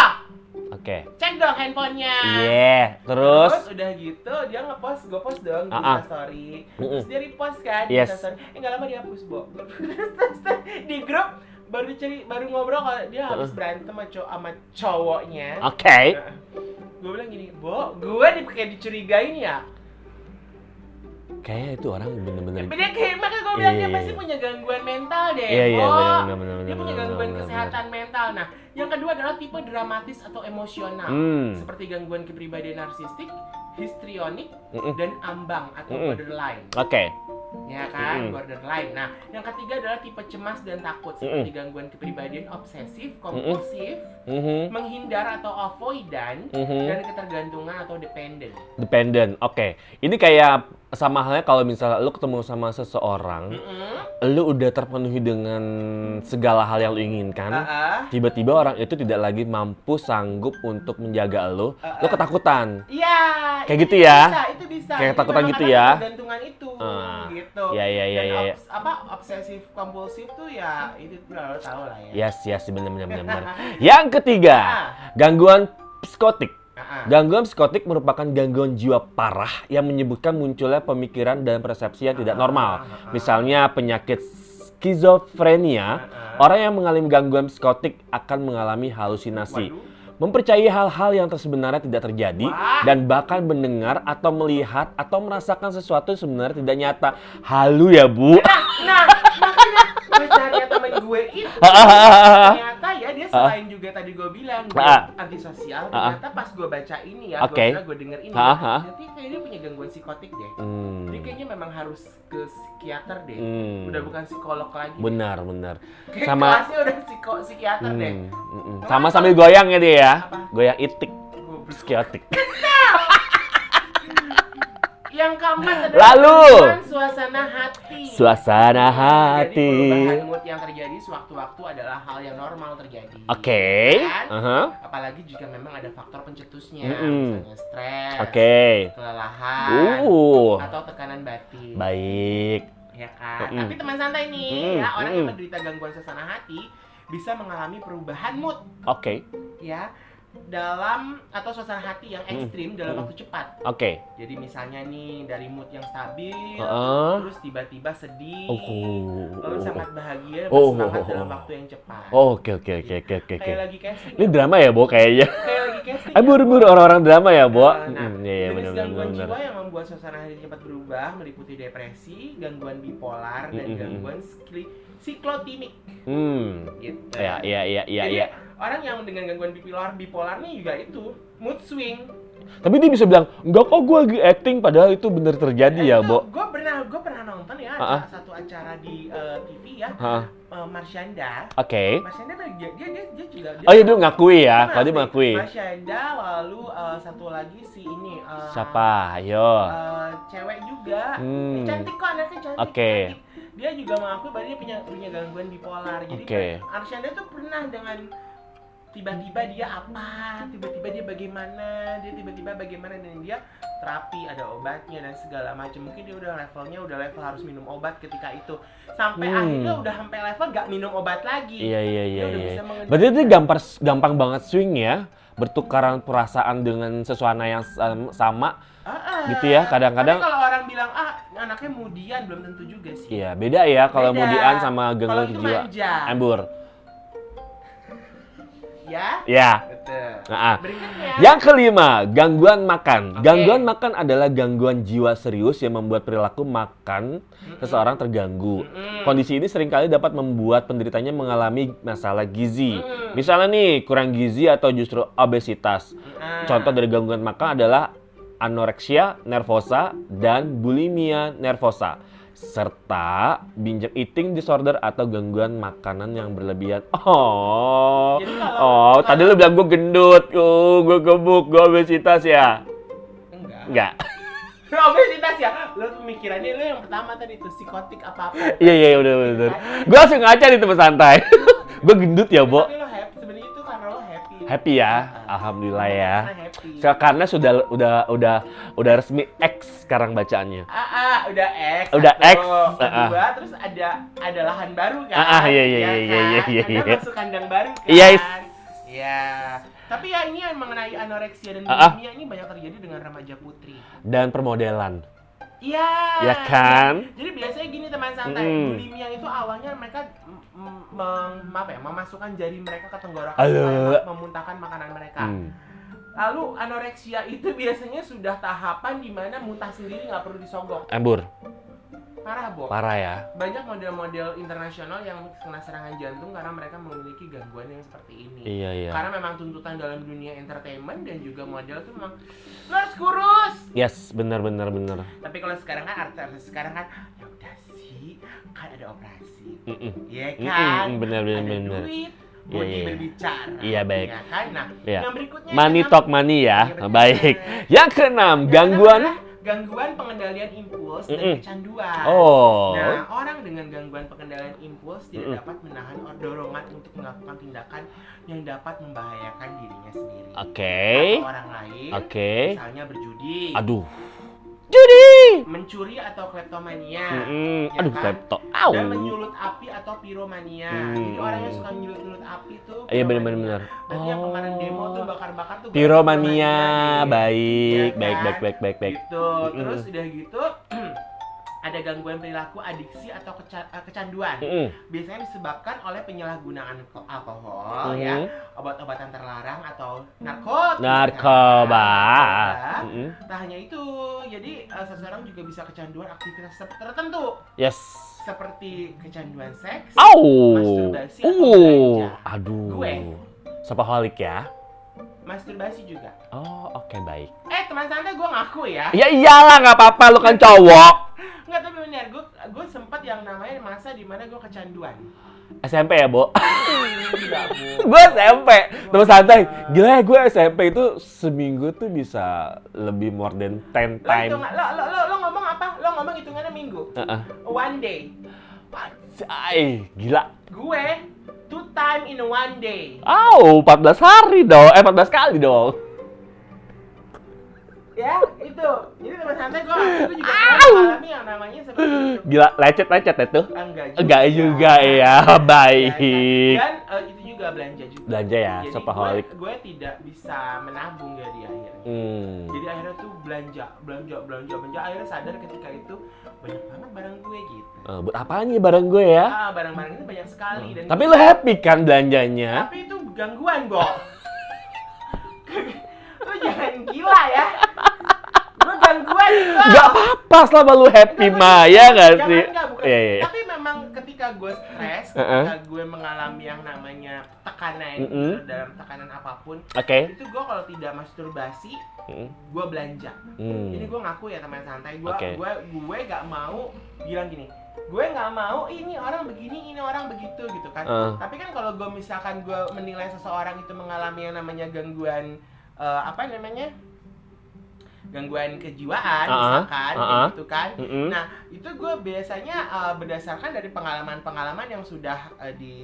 Speaker 1: Oke.
Speaker 2: Cek dong handphonenya.
Speaker 1: Iya. Terus?
Speaker 2: udah gitu dia ngepost, gue post dong di
Speaker 1: Ah, ah.
Speaker 2: story. Terus dia repost kan
Speaker 1: Yes.
Speaker 2: di story. Eh nggak lama dia hapus, Bo. di grup baru ceri baru ngobrol kalau dia habis
Speaker 1: Uh-uh.
Speaker 2: berantem sama, cow- sama cowoknya.
Speaker 1: Oke.
Speaker 2: gue bilang gini, Bo, gue di, kayak dicurigain ya.
Speaker 1: Kayaknya itu orang bener-bener.
Speaker 2: Tapi dia kayak makanya gue bilang
Speaker 1: Iya,
Speaker 2: dia
Speaker 1: iya,
Speaker 2: pasti
Speaker 1: iya.
Speaker 2: punya gangguan mental deh,
Speaker 1: Iya, iya, bener, bener, bener,
Speaker 2: dia punya gangguan
Speaker 1: bener,
Speaker 2: kesehatan mental. Nah, yang kedua adalah tipe dramatis atau emosional.
Speaker 1: Hmm.
Speaker 2: Seperti gangguan kepribadian narsistik, histrionik,
Speaker 1: Mm-mm.
Speaker 2: dan ambang atau
Speaker 1: Mm-mm.
Speaker 2: borderline.
Speaker 1: Oke.
Speaker 2: Ya kan,
Speaker 1: Mm-mm.
Speaker 2: borderline. Nah, yang ketiga adalah tipe cemas dan takut seperti gangguan kepribadian obsesif, kompulsif,
Speaker 1: Mhm.
Speaker 2: menghindar atau avoidant,
Speaker 1: Mhm.
Speaker 2: dan ketergantungan atau dependent.
Speaker 1: Dependent. Oke. Ini kayak sama halnya kalau misalnya lu ketemu sama seseorang,
Speaker 2: Mm-mm.
Speaker 1: lu udah terpenuhi dengan segala hal yang lu inginkan,
Speaker 2: Ah-ah.
Speaker 1: tiba-tiba orang itu tidak lagi mampu sanggup untuk menjaga lu, lu
Speaker 2: Ah-ah.
Speaker 1: ketakutan.
Speaker 2: Iya.
Speaker 1: Kayak
Speaker 2: itu
Speaker 1: gitu ya?
Speaker 2: Bisa, itu bisa.
Speaker 1: Kayak ketakutan gitu ya?
Speaker 2: Ketergantungan itu,
Speaker 1: Ah.
Speaker 2: gitu.
Speaker 1: Iya, iya, iya, iya, iya.
Speaker 2: obs- apa obsesif kompulsif tuh ya itu lo tau lah ya.
Speaker 1: Yes, yes, benar benar benar. Yang ketiga,
Speaker 2: Ah.
Speaker 1: gangguan psikotik. Gangguan psikotik merupakan gangguan jiwa parah yang menyebutkan munculnya pemikiran dan persepsi yang tidak normal. Misalnya penyakit skizofrenia, orang yang mengalami gangguan psikotik akan mengalami halusinasi. Mempercayai hal-hal yang sebenarnya tidak terjadi
Speaker 2: Wah.
Speaker 1: dan bahkan mendengar atau melihat atau merasakan sesuatu yang sebenarnya tidak nyata. Halu ya, Bu.
Speaker 2: Nah, makanya pacarnya temen gue itu ternyata ya dia selain juga tadi gue bilang dia
Speaker 1: Ah.
Speaker 2: antisosial,
Speaker 1: Ah.
Speaker 2: ternyata pas gue baca ini ya,
Speaker 1: Oke.
Speaker 2: gue gue denger ini,
Speaker 1: Ah,
Speaker 2: ya,
Speaker 1: ah.
Speaker 2: tapi kayak dia punya gangguan psikotik deh.
Speaker 1: Hmm.
Speaker 2: Dia kayaknya memang harus ke psikiater deh.
Speaker 1: Hmm.
Speaker 2: Udah bukan psikolog lagi.
Speaker 1: Benar, benar.
Speaker 2: Kayak
Speaker 1: Sama
Speaker 2: kelasnya udah psiko psikiater deh.
Speaker 1: Hmm, mm, mm. Sama sambil goyang ya dia ya.
Speaker 2: Apa?
Speaker 1: Goyang itik,
Speaker 2: Goblok. Yang keempat adalah
Speaker 1: Lalu.
Speaker 2: suasana hati.
Speaker 1: Suasana
Speaker 2: Jadi
Speaker 1: hati.
Speaker 2: perubahan mood yang terjadi sewaktu-waktu adalah hal yang normal terjadi.
Speaker 1: Oke.
Speaker 2: Kan?
Speaker 1: aha.
Speaker 2: Apalagi jika memang ada faktor pencetusnya,
Speaker 1: Mm-mm.
Speaker 2: misalnya stres,
Speaker 1: Oke.
Speaker 2: kelelahan,
Speaker 1: Uh.
Speaker 2: atau tekanan batin.
Speaker 1: Baik.
Speaker 2: Ya kan?
Speaker 1: Mm-mm.
Speaker 2: Tapi teman santai nih,
Speaker 1: Mm-mm,
Speaker 2: ya orang yang
Speaker 1: mm-mm.
Speaker 2: menderita gangguan suasana hati bisa mengalami perubahan mood,
Speaker 1: Oke.
Speaker 2: ya dalam atau suasana hati yang
Speaker 1: Mm-mm.
Speaker 2: ekstrim dalam
Speaker 1: Mm-mm.
Speaker 2: waktu cepat.
Speaker 1: Oke.
Speaker 2: Jadi misalnya nih dari mood yang stabil,
Speaker 1: Heeh.
Speaker 2: terus tiba-tiba sedih,
Speaker 1: Oh.
Speaker 2: lalu sangat bahagia,
Speaker 1: Oh.
Speaker 2: bersemangat dalam waktu yang cepat.
Speaker 1: Oh, Oke, oke, oke, oke, oke.
Speaker 2: Kayak lagi casting.
Speaker 1: Ini
Speaker 2: ya?
Speaker 1: drama ya, Bo, kayaknya.
Speaker 2: Kayak lagi casting.
Speaker 1: Ah, buru-buru orang-orang drama ya, Bo.
Speaker 2: Nah,
Speaker 1: Mm, Iya, iya,
Speaker 2: jenis
Speaker 1: benar,
Speaker 2: gangguan
Speaker 1: benar.
Speaker 2: jiwa yang membuat suasana hati cepat berubah meliputi depresi, gangguan bipolar, dan
Speaker 1: Mm-mm.
Speaker 2: gangguan skli- siklotimik.
Speaker 1: Hmm.
Speaker 2: Gitu.
Speaker 1: Ya, iya, iya, iya, iya.
Speaker 2: Orang yang dengan gangguan bipolar, bipolar nih juga itu mood swing.
Speaker 1: Tapi dia bisa bilang, enggak kok gue lagi acting, padahal itu bener terjadi ya, Bo.
Speaker 2: Gue pernah, gue pernah nonton ya acara- satu acara di eh, TV ya,
Speaker 1: Hah,
Speaker 2: eh, Marsyanda.
Speaker 1: Oke.
Speaker 2: Marsyanda dia dia dia, dia juga. dia-
Speaker 1: Oh iya, dia ngakui ya. Kalau dia mengakui.
Speaker 2: Marsyanda lalu eh, satu lagi si ini. eh,
Speaker 1: Siapa? Ayo.
Speaker 2: eh, cewek juga.
Speaker 1: Hmm.
Speaker 2: Eh, cantik kok anaknya cantik.
Speaker 1: Oke.
Speaker 2: cantik. Dia juga mengakui bahwa dia punya punya gangguan bipolar. Jadi
Speaker 1: Oke.
Speaker 2: kan Arsyanda tuh pernah dengan tiba-tiba dia apa, tiba-tiba dia bagaimana, dia tiba-tiba bagaimana dan dia terapi ada obatnya dan segala macam. Mungkin dia udah levelnya udah level harus minum obat ketika itu. Sampai
Speaker 1: Hmm.
Speaker 2: akhirnya udah sampai level nggak minum obat lagi.
Speaker 1: Iya, iya, iya, iya. Berarti itu gampang, gampang banget swing ya. Bertukaran perasaan dengan sesuatu yang sam- sama.
Speaker 2: Ah.
Speaker 1: Gitu ya, kadang-kadang-
Speaker 2: kalau orang bilang ah anaknya mudian belum tentu juga sih.
Speaker 1: Iya, beda ya kalau mudian sama
Speaker 2: itu
Speaker 1: jiwa. Ambur.
Speaker 2: Ya.
Speaker 1: Ya.
Speaker 2: Betul.
Speaker 1: Nah,
Speaker 2: Berikutnya.
Speaker 1: Yang kelima, gangguan makan.
Speaker 2: Oke.
Speaker 1: Gangguan makan adalah gangguan jiwa serius yang membuat perilaku makan
Speaker 2: Mm-mm.
Speaker 1: seseorang terganggu.
Speaker 2: Mm-mm.
Speaker 1: Kondisi ini sering kali dapat membuat penderitanya mengalami masalah gizi.
Speaker 2: Mm.
Speaker 1: Misalnya nih, kurang gizi atau justru obesitas.
Speaker 2: Ah.
Speaker 1: Contoh dari gangguan makan adalah anoreksia nervosa dan bulimia nervosa serta binge eating disorder atau gangguan makanan yang berlebihan. Oh,
Speaker 2: Jadi
Speaker 1: oh, tadi lu bilang gue gendut, oh, gue gemuk, gue obesitas ya?
Speaker 2: Enggak.
Speaker 1: Enggak.
Speaker 2: Obesitas ya. Lo pemikirannya lo yang pertama tadi tuh psikotik apa apa.
Speaker 1: Iya iya udah udah. Gue langsung ngaca di tempat santai. gue gendut ya, Bo.
Speaker 2: Tapi happy.
Speaker 1: Ya,
Speaker 2: Ah.
Speaker 1: alhamdulillah ya. So, karena sudah udah udah udah resmi X sekarang bacaannya.
Speaker 2: Ah, ah, udah X.
Speaker 1: Udah
Speaker 2: satu.
Speaker 1: X.
Speaker 2: Kedua, terus ada ada lahan baru kan.
Speaker 1: Ah, ah, iya, iya,
Speaker 2: Ya
Speaker 1: iya, iya,
Speaker 2: kan?
Speaker 1: iya, iya, iya.
Speaker 2: masuk kandang baru kan.
Speaker 1: Yes.
Speaker 2: Iya. Tapi ya ini yang mengenai anoreksia dan
Speaker 1: Ah,
Speaker 2: bulimia ini banyak terjadi dengan remaja putri.
Speaker 1: Dan permodelan.
Speaker 2: Iya.
Speaker 1: Ya kan?
Speaker 2: Jadi biasanya gini teman santai,
Speaker 1: Mm-mm.
Speaker 2: bulimia itu awalnya mereka mm, mm, meng- apa ya, memasukkan jari mereka ke tenggorokan supaya memuntahkan makanan mereka.
Speaker 1: Hmm.
Speaker 2: Lalu anoreksia itu biasanya sudah tahapan di mana muntah sendiri nggak perlu disogok.
Speaker 1: Embur,
Speaker 2: Parah, Bo.
Speaker 1: parah ya.
Speaker 2: Banyak model-model internasional yang kena serangan jantung karena mereka memiliki gangguan yang seperti ini.
Speaker 1: Iya iya.
Speaker 2: Karena memang tuntutan dalam dunia entertainment dan juga model itu memang "Lu harus kurus.
Speaker 1: Yes, benar benar benar.
Speaker 2: Tapi kalau sekarang kan artis sekarang kan ya udah sih, kan ada operasi. Iya kan?
Speaker 1: mm, benar, benar,
Speaker 2: ada
Speaker 1: benar.
Speaker 2: duit,
Speaker 1: Iya,
Speaker 2: body
Speaker 1: iya.
Speaker 2: berbicara.
Speaker 1: Iya, baik.
Speaker 2: Ya kan? Nah,
Speaker 1: Iya.
Speaker 2: yang berikutnya
Speaker 1: Money
Speaker 2: yang
Speaker 1: talk money ya.
Speaker 2: Betul.
Speaker 1: Baik. Yang keenam,
Speaker 2: Yang
Speaker 1: gangguan
Speaker 2: gangguan pengendalian impuls dan
Speaker 1: Mm-mm.
Speaker 2: kecanduan.
Speaker 1: Oh.
Speaker 2: Nah, orang dengan gangguan pengendalian impuls tidak
Speaker 1: Mm-mm.
Speaker 2: dapat menahan dorongan untuk melakukan tindakan yang dapat membahayakan dirinya sendiri
Speaker 1: Oke.
Speaker 2: atau orang lain.
Speaker 1: Oke.
Speaker 2: Misalnya berjudi,
Speaker 1: Aduh. Judi.
Speaker 2: mencuri atau kleptomania.
Speaker 1: Mm-mm.
Speaker 2: ya
Speaker 1: Aduh,
Speaker 2: kan?
Speaker 1: laptop. Au.
Speaker 2: Dan menyulut api atau piromania. Jadi
Speaker 1: Hmm.
Speaker 2: orang yang suka menyulut-nyulut api tuh
Speaker 1: Iya benar
Speaker 2: piromania.
Speaker 1: benar.
Speaker 2: Berarti yang kemarin demo tuh bakar-bakar tuh
Speaker 1: Piromania, baik, baik,
Speaker 2: kan?
Speaker 1: baik, baik, baik, baik.
Speaker 2: Gitu.
Speaker 1: Mm-mm.
Speaker 2: Terus udah gitu ada gangguan perilaku adiksi atau keca- eh, kecanduan.
Speaker 1: Mm-mm.
Speaker 2: Biasanya disebabkan oleh penyalahgunaan ko- alkohol ya,
Speaker 1: Mhm.
Speaker 2: obat-obatan terlarang atau narkotika.
Speaker 1: Narkoba.
Speaker 2: Narkoba.
Speaker 1: Mm-mm.
Speaker 2: Tak hanya itu, jadi eh, seseorang juga bisa kecanduan aktivitas ter- tertentu
Speaker 1: Yes.
Speaker 2: seperti kecanduan seks,
Speaker 1: Au.
Speaker 2: Masturbasi atau
Speaker 1: Uh.
Speaker 2: belanja?
Speaker 1: Aduh.
Speaker 2: Gue.
Speaker 1: Sapaholic ya.
Speaker 2: masturbasi juga.
Speaker 1: Oh, oke baik.
Speaker 2: Eh teman santai gue ngaku ya,
Speaker 1: Ya iyalah nggak apa-apa lu kan cowok.
Speaker 2: Nggak tapi benar gue gue sempat yang namanya masa di mana gue kecanduan.
Speaker 1: SMP ya, Bo?
Speaker 2: Enggak bu.
Speaker 1: gue SMP. Terus santai. Gila ya gue SMP itu seminggu tuh bisa lebih more than 10
Speaker 2: Lo
Speaker 1: time.
Speaker 2: lo, lo, lo, lo ngomong apa? Lo ngomong hitungannya minggu.
Speaker 1: Heeh.
Speaker 2: One day.
Speaker 1: Gila.
Speaker 2: Gue two time in one day.
Speaker 1: Au, 14 hari dong. Eh, 14 kali dong.
Speaker 2: Ya itu. Jadi teman santai gue, gue juga mengalami yang namanya seperti itu.
Speaker 1: Gila, lecet-lecet itu.
Speaker 2: Enggak juga.
Speaker 1: Enggak juga ya,
Speaker 2: Ya kan?
Speaker 1: baik.
Speaker 2: Dan eh, itu juga belanja juga.
Speaker 1: Belanja ya,
Speaker 2: Jadi
Speaker 1: shopaholic.
Speaker 2: gue, gue tidak bisa menabung ya di akhirnya.
Speaker 1: Hmm.
Speaker 2: Jadi akhirnya tuh belanja, belanja, belanja, belanja. Akhirnya sadar ketika itu banyak banget barang gue gitu.
Speaker 1: Eh, buat apaan ya barang gue ya?
Speaker 2: Ah, barang-barang ini banyak sekali dan
Speaker 1: Tapi lo happy kan belanjanya?
Speaker 2: tapi itu gangguan, Bo. lu jangan gila ya. Gangguan, Bo.
Speaker 1: Gak apa-apa selama lu happy mah, ya sih?
Speaker 2: enggak, bukan.
Speaker 1: Iya, iya.
Speaker 2: Tapi memang ketika gue stres, ketika gue mengalami yang namanya tekanan gitu, dalam tekanan apa
Speaker 1: pun,
Speaker 2: itu gue kalau tidak masturbasi,
Speaker 1: Hmm.
Speaker 2: gue belanja.
Speaker 1: Hmm.
Speaker 2: Ini gue ngaku ya teman santai, gue gue gue gak mau bilang gini, gue nggak mau ini orang begini, ini orang begitu gitu kan.
Speaker 1: Eh.
Speaker 2: Tapi kan kalau gue misalkan gue menilai seseorang itu mengalami yang namanya gangguan eh, apa namanya gangguan kejiwaan
Speaker 1: Uh-uh,
Speaker 2: misalkan kayak gitu kan.
Speaker 1: Mm-mm.
Speaker 2: Nah itu gue biasanya eh, berdasarkan dari pengalaman-pengalaman yang sudah eh, di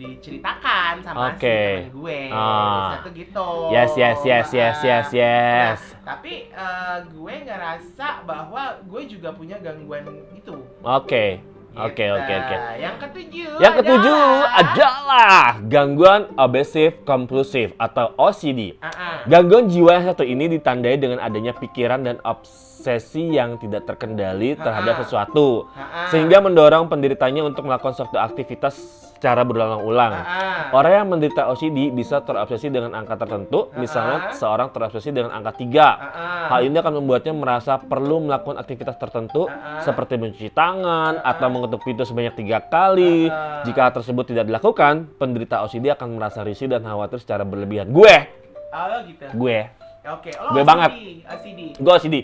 Speaker 2: diceritakan sama si
Speaker 1: Oke.
Speaker 2: teman gue.
Speaker 1: Ah.
Speaker 2: Satu gitu.
Speaker 1: Yes, yes, yes, yes, yes, yes.
Speaker 2: Nah, tapi eh, gue ngerasa bahwa gue juga punya gangguan itu.
Speaker 1: Oke. Oke,
Speaker 2: Gitu.
Speaker 1: oke, oke.
Speaker 2: Yang ketujuh.
Speaker 1: Yang ketujuh
Speaker 2: adalah-
Speaker 1: adalah gangguan obsessive compulsive atau OCD.
Speaker 2: Ah, ah.
Speaker 1: Gangguan jiwa yang satu ini ditandai dengan adanya pikiran dan obsesi yang tidak terkendali terhadap sesuatu,
Speaker 2: Ah, ah.
Speaker 1: sehingga mendorong penderitanya untuk melakukan suatu aktivitas secara berulang-ulang.
Speaker 2: Ah, ah.
Speaker 1: Orang yang menderita OCD bisa terobsesi dengan angka tertentu, misalnya
Speaker 2: Ha-ha.
Speaker 1: seorang terobsesi dengan angka 3.
Speaker 2: Ah, ah.
Speaker 1: Hal ini akan membuatnya merasa perlu melakukan aktivitas tertentu seperti mencuci tangan atau mengetuk pintu sebanyak tiga kali. Jika hal tersebut tidak dilakukan, penderita OCD akan merasa risih dan khawatir secara berlebihan. Gue,
Speaker 2: Oh, gitu.
Speaker 1: gue,
Speaker 2: Oke, lo
Speaker 1: Gue
Speaker 2: OCD,
Speaker 1: banget.
Speaker 2: OCD.
Speaker 1: gue OCD.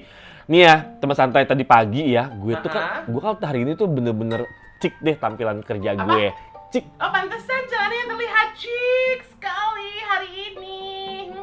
Speaker 1: Nih ya, teman santai tadi pagi ya, gue tuh kan, gue kan hari ini tuh bener-bener cik deh tampilan kerja
Speaker 2: Apa?
Speaker 1: Cik,
Speaker 2: Oh, pantesan celananya terlihat chic sekali hari ini.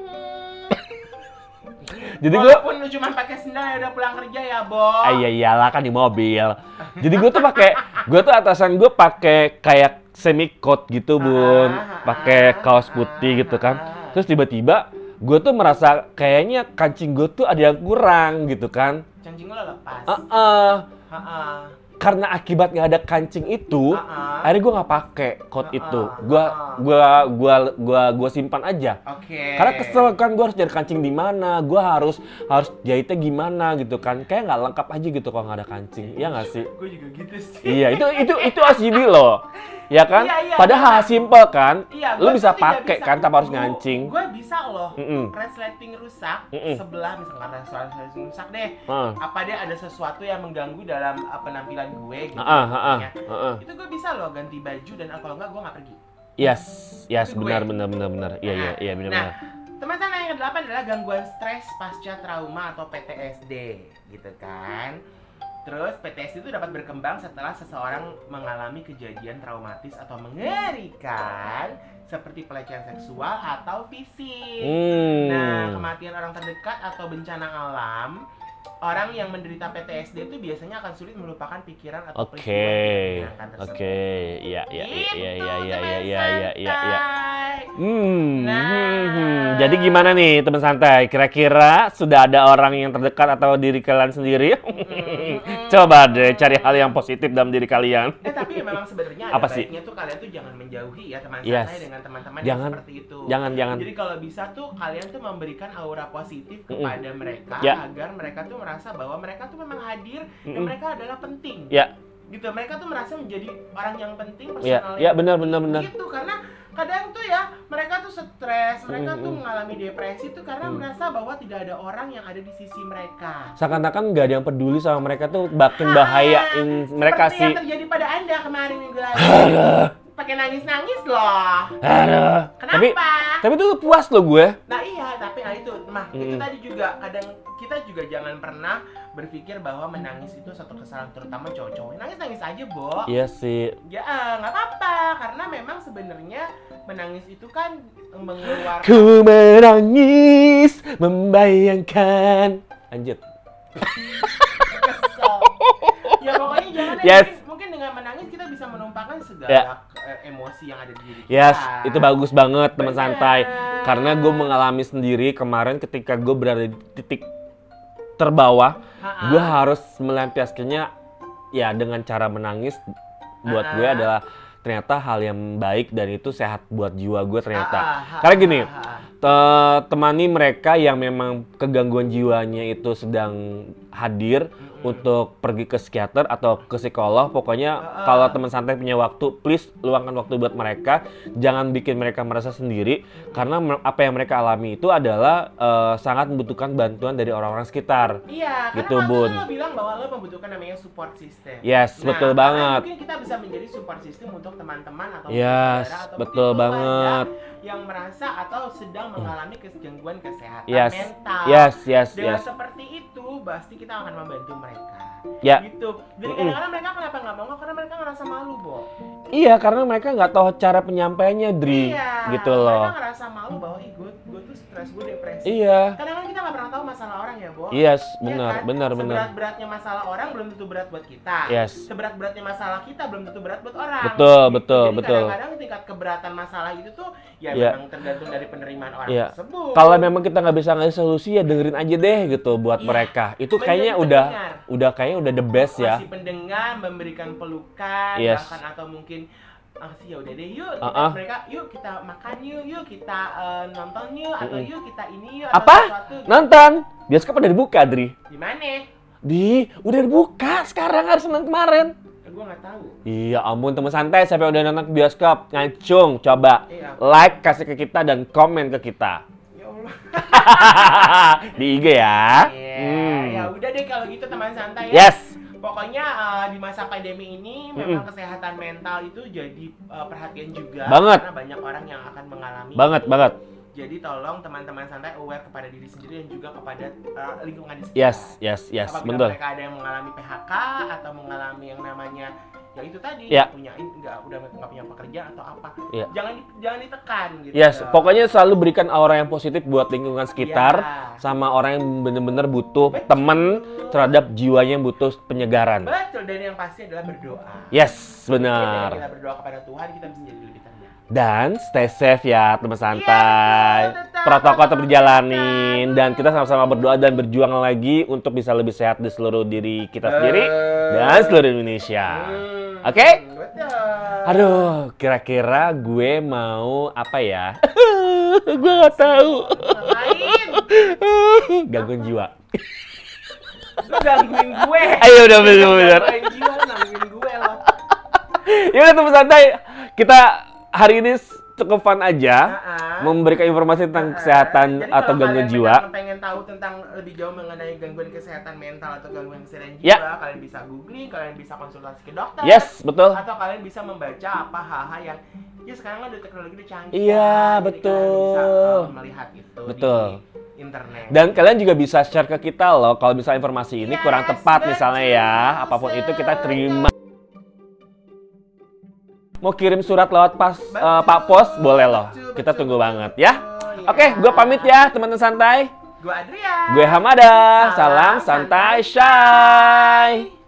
Speaker 1: jadi gue
Speaker 2: Walaupun lu cuma pakai sendal ya udah pulang kerja ya, Bo.
Speaker 1: Ah iya iyalah kan di mobil. Jadi gue tuh pakai, gue tuh atasan gue pakai kayak semi coat gitu bun,
Speaker 2: Ah,
Speaker 1: pakai
Speaker 2: ah,
Speaker 1: kaos putih gitu kan.
Speaker 2: ah.
Speaker 1: Terus tiba-tiba gue tuh merasa kayaknya kancing gue tuh ada yang kurang gitu kan.
Speaker 2: Cancing lo lepas.
Speaker 1: Ah, ah.
Speaker 2: Heeh.
Speaker 1: Karena akibat nggak ada kancing itu,
Speaker 2: ah.
Speaker 1: akhirnya gue nggak pakai coat
Speaker 2: Ah,
Speaker 1: itu. Gue gua gua gua gua simpan aja.
Speaker 2: Oke.
Speaker 1: Karena kesel kan gue harus cari kancing di mana, gue harus harus jahitnya gimana gitu kan. Kayak nggak lengkap aja gitu kalau nggak ada kancing. Iya nggak sih?
Speaker 2: Gue juga gitu sih.
Speaker 1: Iya, itu itu itu OCD loh. Ya kan?
Speaker 2: Iya, iya,
Speaker 1: Padahal
Speaker 2: iya.
Speaker 1: simple kan?
Speaker 2: Iya,
Speaker 1: lu
Speaker 2: gua
Speaker 1: bisa pakai kan tanpa harus ngancing.
Speaker 2: Gue bisa loh.
Speaker 1: Mm-mm.
Speaker 2: Resleting rusak
Speaker 1: Mm-mm.
Speaker 2: sebelah misalkan resleting rusak deh.
Speaker 1: Heeh.
Speaker 2: Apa dia ada sesuatu yang mengganggu dalam penampilan gue gitu.
Speaker 1: Heeh, heeh,
Speaker 2: ya.
Speaker 1: heeh.
Speaker 2: Itu gue bisa loh ganti baju dan kalau enggak gue nggak pergi.
Speaker 1: Yes, yes,
Speaker 2: gue.
Speaker 1: benar benar benar benar. Iya iya iya benar
Speaker 2: Nah,
Speaker 1: benar.
Speaker 2: teman saya yang kedelapan adalah gangguan stres pasca trauma atau PTSD, gitu kan. Terus PTSD itu dapat berkembang setelah seseorang mengalami kejadian traumatis atau mengerikan seperti pelecehan seksual atau fisik.
Speaker 1: Hmm.
Speaker 2: Nah, kematian orang terdekat atau bencana alam orang yang menderita PTSD itu biasanya akan sulit melupakan pikiran atau
Speaker 1: Oke,
Speaker 2: peristiwa yang
Speaker 1: oke,
Speaker 2: tersebut.
Speaker 1: iya, iya, iya,
Speaker 2: Gitu,
Speaker 1: iya, iya, iya, iya, iya, iya, iya.
Speaker 2: santai.
Speaker 1: Hmm,
Speaker 2: Nah.
Speaker 1: hmm, hmm. jadi gimana nih teman santai? Kira-kira sudah ada orang yang terdekat atau diri kalian sendiri?
Speaker 2: Mm-mm.
Speaker 1: Coba deh cari hal yang positif dalam diri kalian.
Speaker 2: Eh tapi ya memang sebenarnya ada
Speaker 1: Apa sih?
Speaker 2: baiknya tuh kalian tuh jangan menjauhi ya teman
Speaker 1: Yes.
Speaker 2: santai dengan teman-teman yang seperti itu.
Speaker 1: Jangan, jangan.
Speaker 2: Jadi kalau bisa tuh kalian tuh memberikan aura positif kepada mereka
Speaker 1: Ya.
Speaker 2: agar mereka tuh merasa bahwa mereka tuh memang hadir dan
Speaker 1: Mm-mm.
Speaker 2: mereka adalah penting.
Speaker 1: Ya,
Speaker 2: Gitu. Mereka tuh merasa menjadi orang yang penting
Speaker 1: ya,
Speaker 2: personal.
Speaker 1: ya
Speaker 2: yang
Speaker 1: benar, benar, benar.
Speaker 2: Gitu karena kadang tuh ya mereka tuh stres, mereka tuh
Speaker 1: Mm-mm.
Speaker 2: mengalami depresi tuh karena
Speaker 1: Mm.
Speaker 2: merasa bahwa tidak ada orang yang ada di sisi mereka.
Speaker 1: Seakan-akan nggak ada yang peduli sama mereka tuh makin bahayain mereka
Speaker 2: Seperti
Speaker 1: sih.
Speaker 2: yang terjadi pada anda kemarin minggu lalu. Pakai nangis-nangis loh.
Speaker 1: Aduh.
Speaker 2: Kenapa?
Speaker 1: Tapi tapi tuh puas loh gue.
Speaker 2: Nah iya, tapi nah itu, mah itu
Speaker 1: Mm-mm.
Speaker 2: tadi juga kadang kita juga jangan pernah berpikir bahwa menangis itu satu kesalahan terutama cowok-cowok. Nangis nangis aja, Bo.
Speaker 1: Iya sih.
Speaker 2: Ya nggak apa-apa karena memang sebenarnya menangis itu kan mengeluarkan
Speaker 1: Ku menangis membayangkan. Lanjut.
Speaker 2: ya pokoknya jangan
Speaker 1: Yes.
Speaker 2: mungkin, mungkin dengan menangis kita bisa menumpahkan segala
Speaker 1: Ya.
Speaker 2: eh, emosi yang ada di diri kita.
Speaker 1: Yes, itu bagus banget teman santai. Karena gue mengalami sendiri kemarin ketika gue berada di titik terbawah,
Speaker 2: Ha-ha.
Speaker 1: gue harus melampiaskannya ya dengan cara menangis. Buat gue
Speaker 2: Ah.
Speaker 1: adalah ternyata hal yang baik dan itu sehat buat jiwa gue ternyata. Karena gini, temani mereka yang memang kegangguan jiwanya itu sedang hadir
Speaker 2: Mm-mm.
Speaker 1: untuk pergi ke psikiater atau ke psikolog. Pokoknya
Speaker 2: Ah.
Speaker 1: kalau teman santai punya waktu, please luangkan waktu buat mereka. Jangan bikin mereka merasa sendiri karena apa yang mereka alami itu adalah eh, sangat membutuhkan bantuan dari orang-orang sekitar.
Speaker 2: Iya, karena
Speaker 1: Gitu,
Speaker 2: waktu
Speaker 1: Bun.
Speaker 2: lo bilang bahwa lo membutuhkan namanya support system.
Speaker 1: Yes,
Speaker 2: Nah,
Speaker 1: betul
Speaker 2: karena
Speaker 1: banget.
Speaker 2: Mungkin kita bisa menjadi support system untuk teman-teman atau
Speaker 1: Yes,
Speaker 2: saudara atau
Speaker 1: betul banget.
Speaker 2: Yang merasa atau sedang mengalami gangguan kesehatan
Speaker 1: Yes,
Speaker 2: mental.
Speaker 1: yes, yes,
Speaker 2: Dengan
Speaker 1: yes.
Speaker 2: seperti itu, pasti kita akan membantu mereka.
Speaker 1: Ya.
Speaker 2: Gitu. Jadi
Speaker 1: Mm-mm.
Speaker 2: kadang-kadang mereka kenapa nggak mau? Karena mereka ngerasa malu, Bo.
Speaker 1: Iya, karena mereka nggak tahu cara penyampaiannya, Dri.
Speaker 2: Iya.
Speaker 1: Gitu loh.
Speaker 2: Mereka ngerasa malu bahwa, ih, gue, gue tuh stres, gue depresi.
Speaker 1: Iya.
Speaker 2: Kadang-kadang tahu masalah orang ya, Bo.
Speaker 1: Yes,
Speaker 2: Iya
Speaker 1: benar,
Speaker 2: kan?
Speaker 1: benar, benar.
Speaker 2: Seberat-beratnya masalah orang belum tentu berat buat kita.
Speaker 1: Yes.
Speaker 2: Seberat-beratnya masalah kita belum tentu berat buat orang.
Speaker 1: Betul, betul,
Speaker 2: Jadi
Speaker 1: betul.
Speaker 2: Kadang-kadang tingkat keberatan masalah itu tuh ya
Speaker 1: Iya.
Speaker 2: memang tergantung dari penerimaan orang
Speaker 1: Iya.
Speaker 2: tersebut.
Speaker 1: Kalau memang kita nggak bisa ngasih solusi ya dengerin aja deh gitu buat
Speaker 2: Iya.
Speaker 1: mereka. Itu
Speaker 2: Menjadi
Speaker 1: kayaknya udah
Speaker 2: pendengar.
Speaker 1: udah kayaknya udah the best ya.
Speaker 2: masih pendengar, memberikan pelukan,
Speaker 1: Yes.
Speaker 2: bahkan atau mungkin sih ya udah deh yuk kita
Speaker 1: Uh-uh.
Speaker 2: mereka yuk kita makan yuk yuk kita eh, nonton yuk atau yuk kita ini yuk atau
Speaker 1: Apa?
Speaker 2: sesuatu gitu.
Speaker 1: Nonton. Bioskop udah dibuka, Dri.
Speaker 2: di mana?
Speaker 1: Di, udah dibuka sekarang hari Senin kemarin.
Speaker 2: Eh, gue nggak tahu.
Speaker 1: Iya ampun teman santai yang udah nonton bioskop ngacung coba
Speaker 2: Iya.
Speaker 1: like kasih ke kita dan komen ke kita
Speaker 2: Ya Allah.
Speaker 1: di IG ya.
Speaker 2: Iya,
Speaker 1: Hmm.
Speaker 2: ya udah deh kalau gitu teman santai ya.
Speaker 1: Yes.
Speaker 2: Pokoknya eh, di masa pandemi ini memang kesehatan mental itu jadi eh, perhatian juga
Speaker 1: Banget.
Speaker 2: karena banyak orang yang akan mengalami
Speaker 1: Banget
Speaker 2: itu.
Speaker 1: banget.
Speaker 2: Jadi tolong teman-teman santai aware kepada diri sendiri dan juga kepada eh, lingkungan di sekitar.
Speaker 1: Yes, yes, yes,
Speaker 2: Apabila
Speaker 1: betul.
Speaker 2: mereka ada yang mengalami PHK atau mengalami yang namanya ya itu tadi
Speaker 1: Ya.
Speaker 2: punya nggak udah nggak punya pekerjaan atau apa
Speaker 1: Ya.
Speaker 2: jangan jangan ditekan gitu
Speaker 1: Yes, pokoknya selalu berikan aura yang positif buat lingkungan sekitar
Speaker 2: Ya.
Speaker 1: sama orang yang bener-bener butuh
Speaker 2: Betul.
Speaker 1: temen terhadap jiwanya yang butuh penyegaran.
Speaker 2: betul dan yang pasti adalah berdoa
Speaker 1: Yes, benar.
Speaker 2: kita berdoa kepada Tuhan kita bisa menjadi lebih tenang
Speaker 1: Dan stay safe ya teman santai.
Speaker 2: Iya, betul, tetap
Speaker 1: Protokol tetap dijalanin dan kita sama-sama berdoa dan berjuang lagi untuk bisa lebih sehat di seluruh diri kita sendiri dan seluruh Indonesia.
Speaker 2: Hmm,
Speaker 1: Oke?
Speaker 2: betul
Speaker 1: Aduh, kira-kira gue mau apa ya? gue nggak tahu. Gangguan jiwa.
Speaker 2: lu gangguin gue
Speaker 1: Ayo udah bener bener.
Speaker 2: Gangguin jiwa gangguin gue loh
Speaker 1: Ya udah teman santai, kita hari ini cukup fun aja
Speaker 2: Nah,
Speaker 1: memberikan informasi tentang kesehatan
Speaker 2: Jadi
Speaker 1: atau
Speaker 2: kalau
Speaker 1: gangguan jiwa.
Speaker 2: memang pengen tahu tentang lebih jauh mengenai gangguan kesehatan mental atau gangguan kesehatan jiwa,
Speaker 1: Ya.
Speaker 2: kalian bisa googling, kalian bisa konsultasi ke dokter.
Speaker 1: Yes, betul.
Speaker 2: Atau kalian bisa membaca apa hal-hal yang ya sekarang kan udah teknologi udah canggih.
Speaker 1: Iya,
Speaker 2: kan, jadi
Speaker 1: betul.
Speaker 2: Kalian bisa uh, melihat itu
Speaker 1: Betul.
Speaker 2: di internet.
Speaker 1: Dan kalian juga bisa share ke kita loh kalau misalnya informasi ini
Speaker 2: Yes,
Speaker 1: kurang tepat
Speaker 2: betul
Speaker 1: misalnya ya, apa pun itu kita terima. Mau kirim surat lewat pas eh, Pak Pos boleh loh. Kita tunggu banget ya.
Speaker 2: betul,
Speaker 1: Oke,
Speaker 2: ya.
Speaker 1: gue pamit ya teman-teman santai.
Speaker 2: Gue Adrian.
Speaker 1: Gue Hamada.
Speaker 2: Salam
Speaker 1: Salam santai
Speaker 2: santai
Speaker 1: shy.